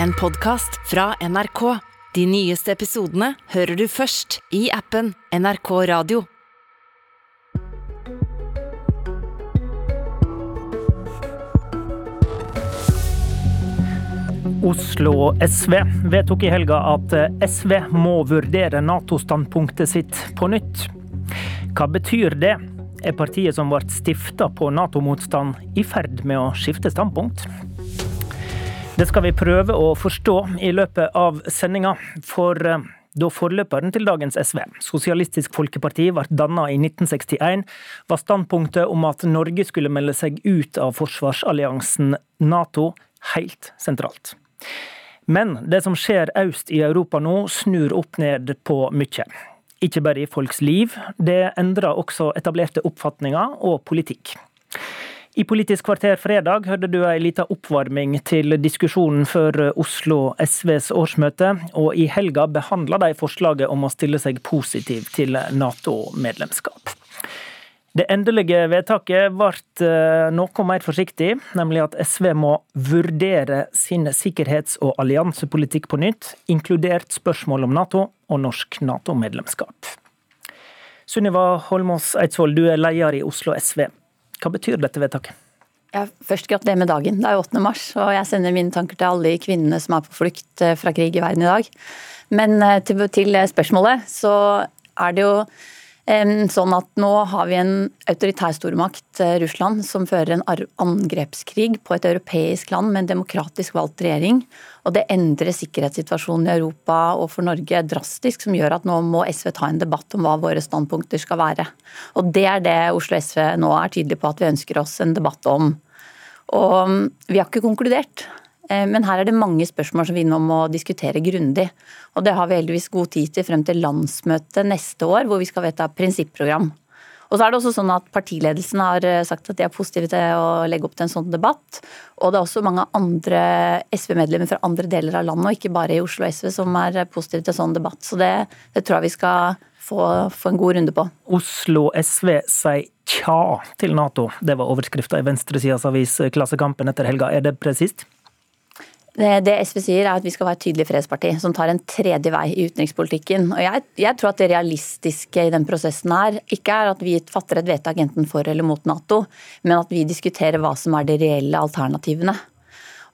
en podkast fra NRK. De nyeste episodene hører du først i appen NRK Radio. Oslo SV vedtok i helga at SV må vurdere Nato-standpunktet sitt på nytt. Hva betyr det? Er partiet som ble stifta på Nato-motstand i ferd med å skifte standpunkt? Det skal vi prøve å forstå i løpet av sendinga, for eh, da forløperen til dagens SV, Sosialistisk Folkeparti, ble dannet i 1961, var standpunktet om at Norge skulle melde seg ut av forsvarsalliansen Nato, helt sentralt. Men det som skjer øst i Europa nå, snur opp ned på mye. Ikke bare i folks liv, det endrer også etablerte oppfatninger og politikk. I Politisk kvarter fredag hørte du ei lita oppvarming til diskusjonen før Oslo SVs årsmøte, og i helga behandla de forslaget om å stille seg positiv til Nato-medlemskap. Det endelige vedtaket ble eh, noe mer forsiktig, nemlig at SV må vurdere sin sikkerhets- og alliansepolitikk på nytt, inkludert spørsmål om Nato og norsk Nato-medlemskap. Sunniva Holmås Eidsvoll, du er leder i Oslo SV. Hva betyr dette vedtaket? Ja, først gratulerer med dagen. Det er 8. mars, og jeg sender mine tanker til alle de kvinnene som er på flukt eh, fra krig i verden i dag. Men eh, til spørsmålet, så er det jo Sånn at Nå har vi en autoritær stormakt, eh, Russland, som fører en angrepskrig på et europeisk land med en demokratisk valgt regjering. Og Det endrer sikkerhetssituasjonen i Europa og for Norge drastisk, som gjør at nå må SV ta en debatt om hva våre standpunkter skal være. Og Det er det Oslo SV nå er tydelig på at vi ønsker oss en debatt om. Og Vi har ikke konkludert. Eh, men her er det mange spørsmål som vi nå må diskutere grundig. Og det har vi heldigvis god tid til frem til landsmøtet neste år, hvor vi skal vedta prinsipprogram. Og så er det også sånn at Partiledelsen har eh, sagt at de er positive til å legge opp til en sånn debatt. Og det er også mange andre SV-medlemmer fra andre deler av landet, og ikke bare i Oslo SV, som er positive til en sånn debatt. Så det, det tror jeg vi skal få, få, en god runde på. Oslo SV sier tja til Nato. Det var overskrifta i venstresidas avis Klassekampen etter helga. Er det presist? Det SV sier er at vi skal være et tydelig fredsparti som tar en tredje vei i utenrikspolitikken. Og jeg, jeg, tror at det realistiske i den prosessen her ikke er at vi fatter et vedtak enten for eller mot Nato, men at vi diskuterer hva som er de reelle alternativene.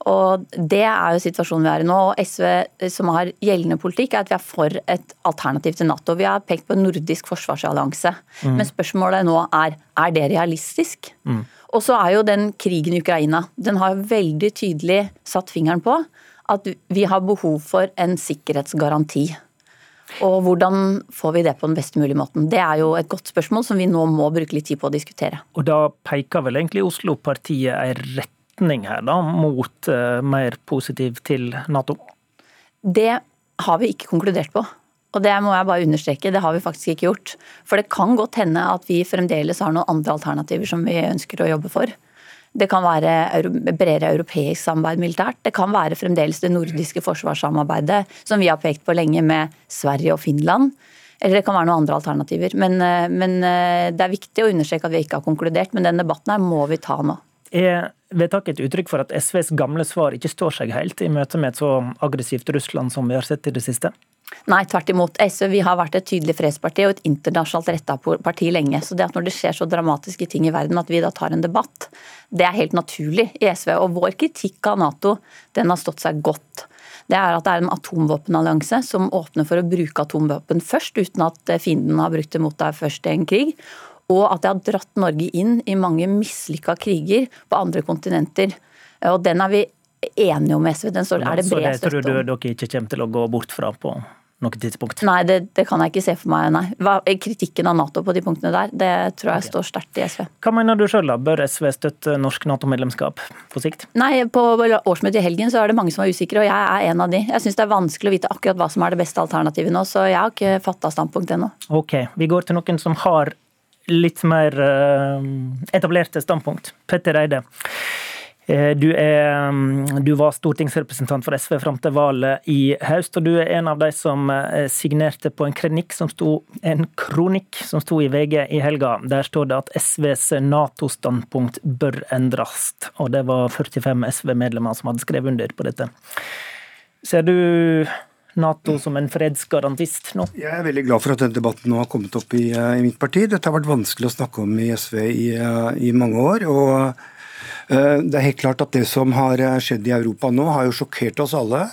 Og Det er jo situasjonen vi er i nå. og SV som har gjeldende politikk, er at vi er for et alternativ til Nato. Vi har pekt på en nordisk forsvarsallianse. Mm. Men spørsmålet nå er er det realistisk? Mm. Og så er jo den krigen i Ukraina, den har veldig tydelig satt fingeren på at vi har behov for en sikkerhetsgaranti. Og hvordan får vi det på den best mulige måten? Det er jo et godt spørsmål som vi nå må bruke litt tid på å diskutere. Og da peker vel egentlig Oslo-partiet ei retning her, da, mot uh, mer positiv til Nato? Det har vi ikke konkludert på. Og det må jeg bare understreke, det har vi faktisk ikke gjort. For det kan godt hende at vi fremdeles har noen andre alternativer som vi ønsker å jobbe for. Det kan være bredere europeisk samarbeid militært. Det kan være fremdeles det nordiske forsvarssamarbeidet som vi har pekt på lenge med Sverige og Finland. Eller det kan være noen andre alternativer. Men, eh, men eh, det er viktig å understreke at vi ikke har konkludert. Men den debatten her må vi ta nå. Er vedtaket et uttrykk for at SVs gamle svar ikke står seg helt i møte med et så aggressivt Russland som vi har sett i det siste? Nei, tvert imot. SV vi har vært et tydelig fredsparti og et internasjonalt retta parti lenge. Så det at når det skjer så dramatiske ting i verden at vi da tar en debatt, det er helt naturlig i SV. Og vår kritikk av Nato, den har stått seg godt. Det er at det er en atomvåpenallianse som åpner for å bruke atomvåpen først, uten at fienden har brukt det mot deg først i en krig. Og at det har dratt Norge inn i mange mislykka kriger på andre kontinenter. Og den er vi enige om SV. Den står, er det bred støtte om. Så det tror du dere ikke kommer til å gå bort fra på noe tidspunkt? Nei, det, det, kan jeg ikke se for meg, nei. Hva, kritikken av Nato på de punktene der, det tror jeg okay. står sterkt i SV. Hva mener du sjøl, da? Bør SV støtte norsk Nato-medlemskap på sikt? Nei, på årsmøtet i helgen så er det mange som er usikre, og jeg er en av de. Jeg syns det er vanskelig å vite akkurat hva som er det beste alternativet nå, så jeg har ikke fatta standpunkt ennå. Ok, vi går til noen som har litt mer eh, etablerte standpunkt. Petter Eide. Eh, du, er, mm, du, var stortingsrepresentant for SV fram til valget i høst, og du er en av de som eh, signerte på en kronikk som sto, kronikk som sto i VG i helga. Der står det at SVs Nato-standpunkt bør endres, og det var 45 SV-medlemmer som hadde skrevet under på dette. Ser du Nato som en fredsgarantist nå? Jeg er veldig glad for at denne debatten nå har kommet opp i, eh, i mitt parti. Dette har vært vanskelig å snakke om i SV i, eh, i mange år. og uh, det er helt klart at Det som har skjedd i Europa nå, har jo sjokkert oss alle.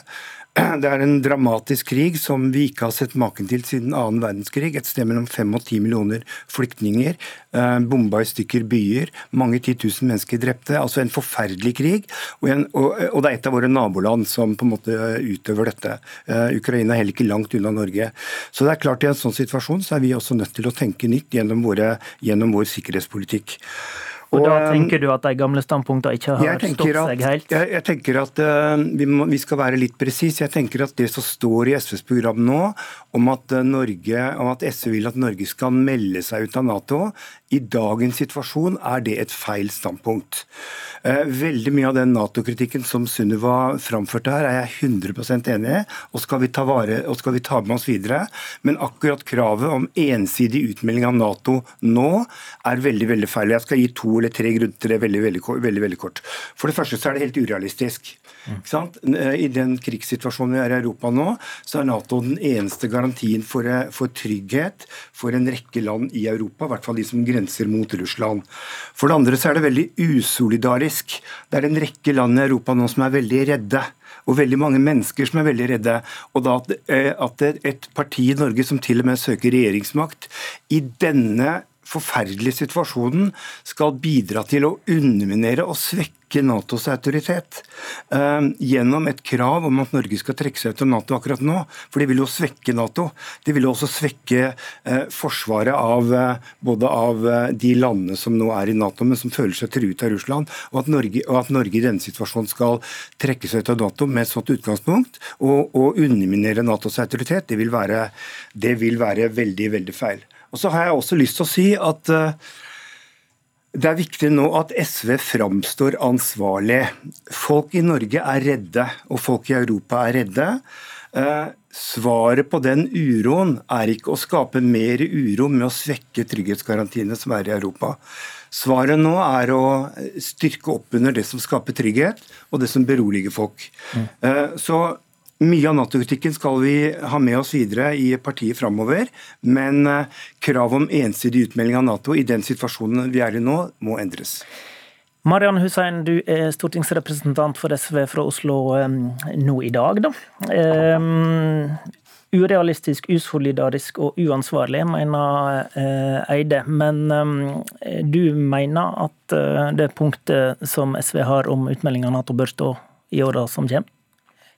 Det er en dramatisk krig som vi ikke har sett maken til siden annen verdenskrig. Et sted mellom fem og ti millioner flyktninger. Eh, bomba i stykker byer. Mange titusen mennesker drepte. Altså en forferdelig krig. Og, en, og, og, det er et av våre naboland som på en måte utøver dette. Uh, Ukraina er heller ikke langt unna Norge. Så det er klart i en sånn situasjon så er vi også nødt til å tenke nytt gjennom, våre, gjennom vår sikkerhetspolitikk. Og, og da um, tenker du at de gamle standpunktene ikke har stått seg helt? Jeg, jeg, tenker at uh, vi, må, vi, skal være litt presise. Jeg tenker at det som står i SVs program nå, om at, uh, Norge, om at SV vil at Norge skal melde seg ut av Nato, i dagens situasjon er det et feil standpunkt. Uh, veldig mye av den Nato-kritikken som Sunniva framførte her, er jeg 100% enig i, og skal vi ta vare, og skal vi ta med oss videre. Men akkurat kravet om ensidig utmelding av Nato nå er veldig, veldig feil. Jeg skal gi to eller tre grunner til det veldig, veldig, veldig, veldig kort. For det første så er det helt urealistisk. Mm. I den krigssituasjonen vi er i Europa nå, så er Nato den eneste garantien for, eh, for, trygghet for en rekke land i Europa, i hvert fall de som grenser mot Russland. For det andre så er det veldig usolidarisk. Det er en rekke land i Europa nå som er veldig redde og veldig mange mennesker som er veldig redde. Og da at at et parti i Norge som til og med søker regjeringsmakt, i denne forferdelige situasjonen skal bidra til å underminere og svekke Natos autoritet uh, gjennom et krav om at Norge skal trekke seg ut av Nato akkurat nå. For det vil jo svekke Nato. Det vil også svekke uh, forsvaret av uh, både av de landene som nå er i Nato, men som føler seg truet av Russland. Og at, Norge, og at Norge i denne situasjonen skal trekke seg ut av Nato med et sånt utgangspunkt og, og underminere Natos autoritet, det vil, være, det vil være veldig, veldig feil. Og så har jeg også lyst til å si at eh, det er viktig nå at SV framstår ansvarlig. Folk i Norge er redde, og folk i Europa er redde. Eh, svaret på den uroen er ikke å skape mer uro med å svekke trygghetsgarantiene som er i Europa. Svaret nå er å styrke opp under det som skaper trygghet, og det som beroliger folk. Mm. Eh, så mye av Nato-kritikken skal vi ha med oss videre i partiet framover, men eh, kravet om ensidig utmelding av Nato i den situasjonen vi er i nå, må endres. Marian Hussein, du er stortingsrepresentant for SV fra Oslo eh, nå i dag. Da. Um, urealistisk, usolidarisk og uansvarlig, mener Eide. Men du mener at det punktet som SV har om utmelding av Nato, bør stå i åra som kommer?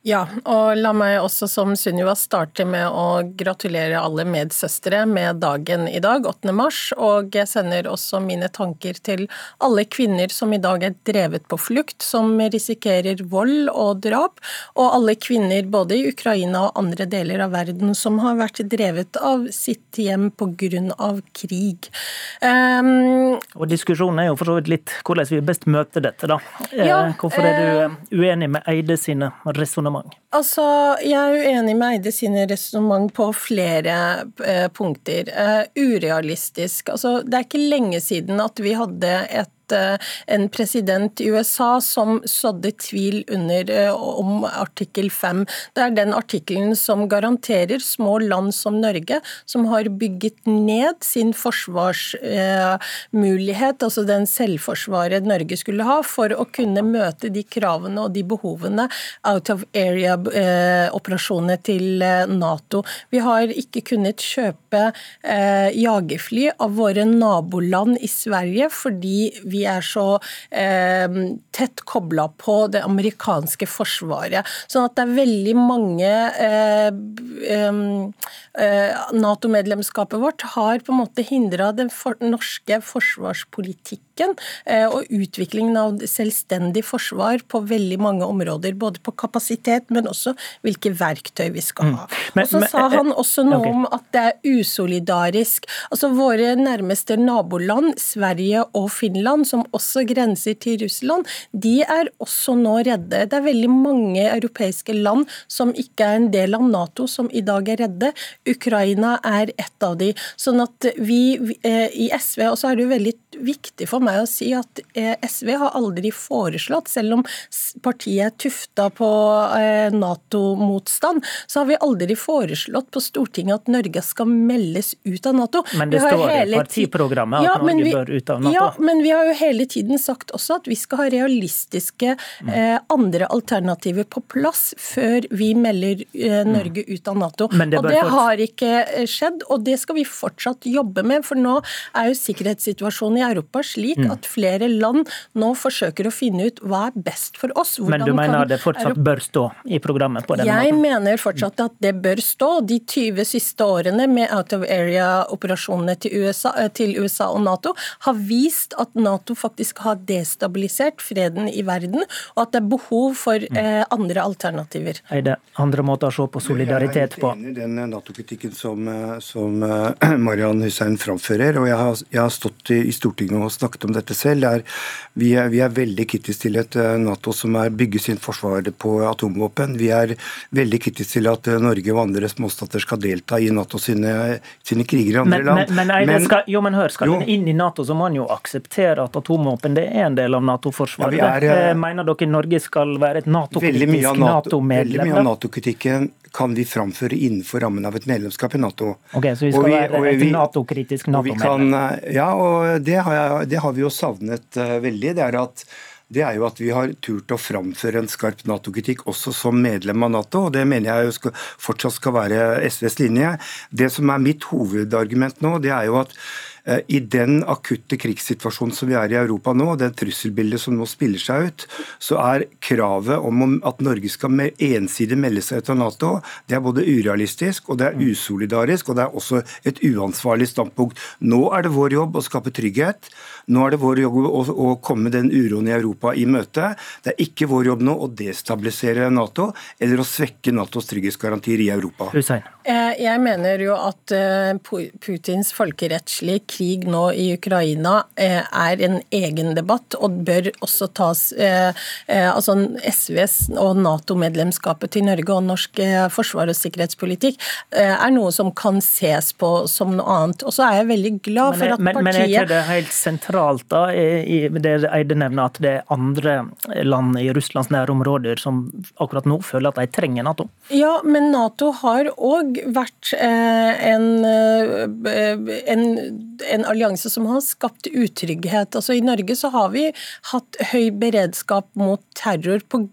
Ja, og la meg også som Sunniva starte med å gratulere alle medsøstre med dagen i dag, 8. mars. Og jeg sender også mine tanker til alle kvinner som i dag er drevet på flukt, som risikerer vold og drap, og alle kvinner både i Ukraina og andre deler av verden som har vært drevet av sitt hjem pga. krig. Um, og diskusjonen er jo for så vidt litt hvordan vi best møter dette, da. Ja, eh, Hvorfor er du eh, uenig med Eide sine resonnement? Resonnement? Altså, jeg er uenig med Eide sine resonnement på flere eh, punkter. Uh, urealistisk. Altså, det er ikke lenge siden at vi hadde et Eh, en president i USA som sådde tvil under eh, om artikkel 5. Det er den artikkelen som garanterer små land som Norge, som har bygget ned sin forsvarsmulighet, altså den selvforsvaret Norge skulle ha, for å kunne møte de kravene og de behovene out of area-operasjonene eh, til Nato. Vi har ikke kunnet kjøpe jagerfly av våre naboland i Sverige fordi vi vi er så eh, tett kobla på det amerikanske forsvaret. Sånn at det er veldig mange eh, eh, Nato-medlemskapet vårt har på en måte hindra den for, norske forsvarspolitikken eh, og utviklingen av selvstendig forsvar på veldig mange områder. Både på kapasitet, men også hvilke verktøy vi skal ha. Mm. og så sa eh, han også noe okay. om at det er usolidarisk. Altså Våre nærmeste naboland, Sverige og Finland, som også grenser til Russland, de er også nå redde. Det er veldig mange europeiske land som ikke er en del av Nato, som i dag er redde. Ukraina er et av de. Sånn at vi eh, i SV, og så er det jo veldig viktig for meg å si at eh, SV har aldri foreslått, selv om partiet er tufta på eh, Nato-motstand, så har vi aldri foreslått på Stortinget at Norge skal meldes ut av Nato. Men det står i partiprogrammet at ja, Norge vi, bør ut av Nato? Ja, men vi har jo hele tiden sagt også at vi skal ha realistiske mm. eh, andre alternativer på plass før vi melder eh, Norge ut av Nato. Det og det har ikke skjedd, og det skal vi fortsatt jobbe med. For nå er jo sikkerhetssituasjonen i Europa slik mm. at flere land nå forsøker å finne ut hva er best for oss. Hvordan Men du mener det fortsatt bør stå i programmet på denne Jeg måten? mener fortsatt at det bør stå. De 20 siste årene med out of area-operasjonene til, eh, til USA og Nato har vist at Nato faktisk har destabilisert freden i verden, og at det er behov for mm. eh, andre alternativer. Er det andre måter å se på solidaritet på? Jeg er enig i den Nato-kritikken som, eh, som Marian Hussein framfører. og Jeg har, jeg har stått i, i, Stortinget og snakket om dette selv. Er, vi, er, vi, er, veldig kritiske til et eh, Nato som er bygger sin forsvar på atomvåpen. Vi er veldig kritiske til at eh, Norge og andre småstater skal delta i Nato sine, sine kriger i andre men, land. Men, men, men, skal, jo, men hør, skal en inn i Nato, så må man jo akseptere at atomvåpen det er en del av Nato-forsvaret. Ja, eh, Mener dere Norge skal være et Nato-kritisk Nato-medlem? Veldig mye av Nato-kritikken kan vi framføre innenfor rammen av et medlemskap i Nato. Ok, Så vi skal vi, være et Nato-kritisk Nato-medlem? Ja, og det har, jeg, det har, vi jo savnet uh, veldig. Det er, at, det er jo at vi har turt å framføre en skarp Nato-kritikk også som medlem av Nato. og Det mener jeg skal, fortsatt skal være SVs linje. Det som er mitt hovedargument nå, det er jo at Eh, I den akutte krigssituasjonen som vi er i Europa nå, det trusselbildet som nå spiller seg ut, så er kravet om at Norge skal ensidig melde seg ut av Nato, det er både urealistisk og det er usolidarisk, og det er også et uansvarlig standpunkt. Nå er det vår jobb å skape trygghet. Nå er det vår jobb å, å komme den uroen i Europa i møte. Det er ikke vår jobb nå å destabilisere Nato eller å svekke Natos trygghetsgarantier i Europa. Hussein. Eh, jeg mener jo at eh, Putins folkerettslige krig nå i Ukraina eh, er en egen debatt, og bør også tas Altså SVs og Nato-medlemskapet til Norge og norsk forsvar- og sikkerhetspolitikk er noe som kan ses på som noe annet. Og så er jeg veldig glad for at partiet Men er ikke det helt sentralt da, i det Eide nevner, at det er andre land i Russlands nærområder som akkurat nå føler at de trenger Nato? Ja, men Nato har òg vært eh, en, eh, en, en, allianse som har skapt utrygghet. Altså I Norge så har vi hatt høy beredskap mot terror pga.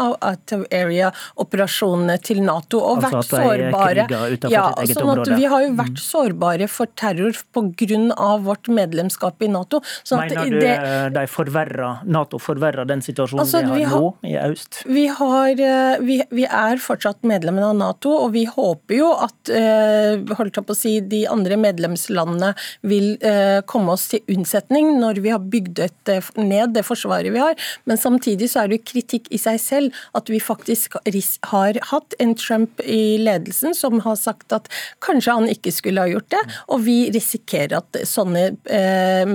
out of area-operasjonene til Nato. og altså vært sårbare. Ja, sånn at Vi har jo vært mm. sårbare for terror pga. vårt medlemskap i Nato. Sånn Mener du det, de forverrer, Nato forverrer den situasjonen altså, vi har nå i øst? Vi, har, eh, vi, vi er fortsatt medlemmer av Nato, og vi håper jo at eh, holdt jeg på å si, de andre medlemslandene vil eh, komme oss til unnsetning når vi har bygd eh, ned det forsvaret vi har. Men samtidig så er det jo kritikk i seg selv at vi faktisk har hatt en Trump i ledelsen som har sagt at kanskje han ikke skulle ha gjort det, og vi risikerer at sånne eh,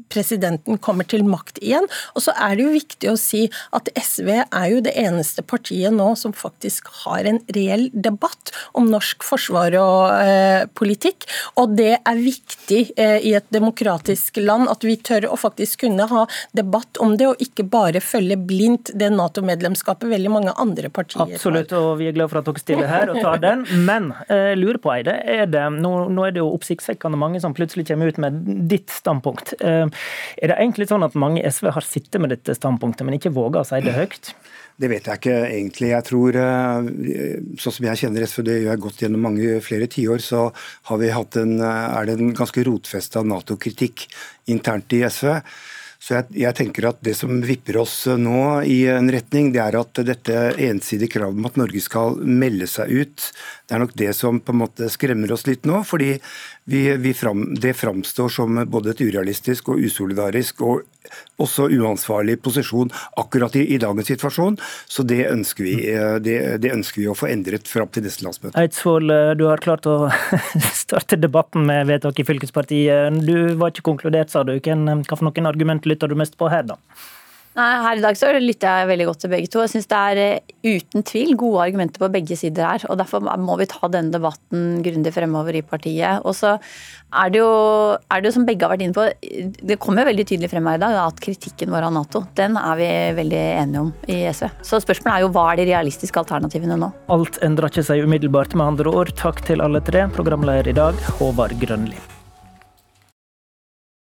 presidenten kommer til makt igjen. Og så er det jo viktig å si at SV er jo det eneste partiet nå som faktisk har en reell debatt om norsk forsvar og eh, politikk. Og det er viktig eh, i et demokratisk land at vi tør å faktisk kunne ha debatt om det, og ikke bare følge blindt det Nato-medlemskapet veldig mange andre partier har. Absolutt, og vi er glad for at dere stiller her og tar den. Men eh, lurer på, Eide, er det, nå, nå er det jo oppsiktsvekkende mange som plutselig kommer ut med ditt standpunkt. Eh, er det egentlig sånn at mange i SV har sittet med dette standpunktet, men ikke våger å si det høyt? Det vet jeg ikke egentlig. Jeg tror, eh, Sånn som jeg kjenner SV, det har gått gjennom mange flere tiår, så har vi hatt en, eh, er det en ganske rotfesta Nato-kritikk internt i SV. Så jeg, jeg, tenker at Det som vipper oss nå i en retning, det er at dette ensidige kravet om at Norge skal melde seg ut, det er nok det som på en måte skremmer oss litt nå. fordi vi, vi fram, det framstår som både et urealistisk og usolidarisk og også uansvarlig posisjon akkurat i, i dagens situasjon. Så det ønsker, vi, eh, det, det ønsker vi å få endret fram til neste landsmøte. Eidsvoll, eh, du har klart å starte debatten med vedtak i fylkespartiet. Du var ikke konkludert, sa du. Hva for noen argument lytter du mest på her, da? Her i dag så lytter jeg veldig godt til begge to. Jeg syns det er eh, uten tvil gode argumenter på begge sider her. og Derfor må vi ta denne debatten grundig fremover i partiet. Og så er det jo, er det jo som begge har vært inne på, det kommer veldig tydelig frem her i dag at kritikken vår av Nato, den er vi veldig enige om i SV. Så spørsmålet er jo hva er de realistiske alternativene nå? Alt endrer ikke seg umiddelbart, med andre ord. Takk til alle tre. Programleder i dag, Håvard Grønli.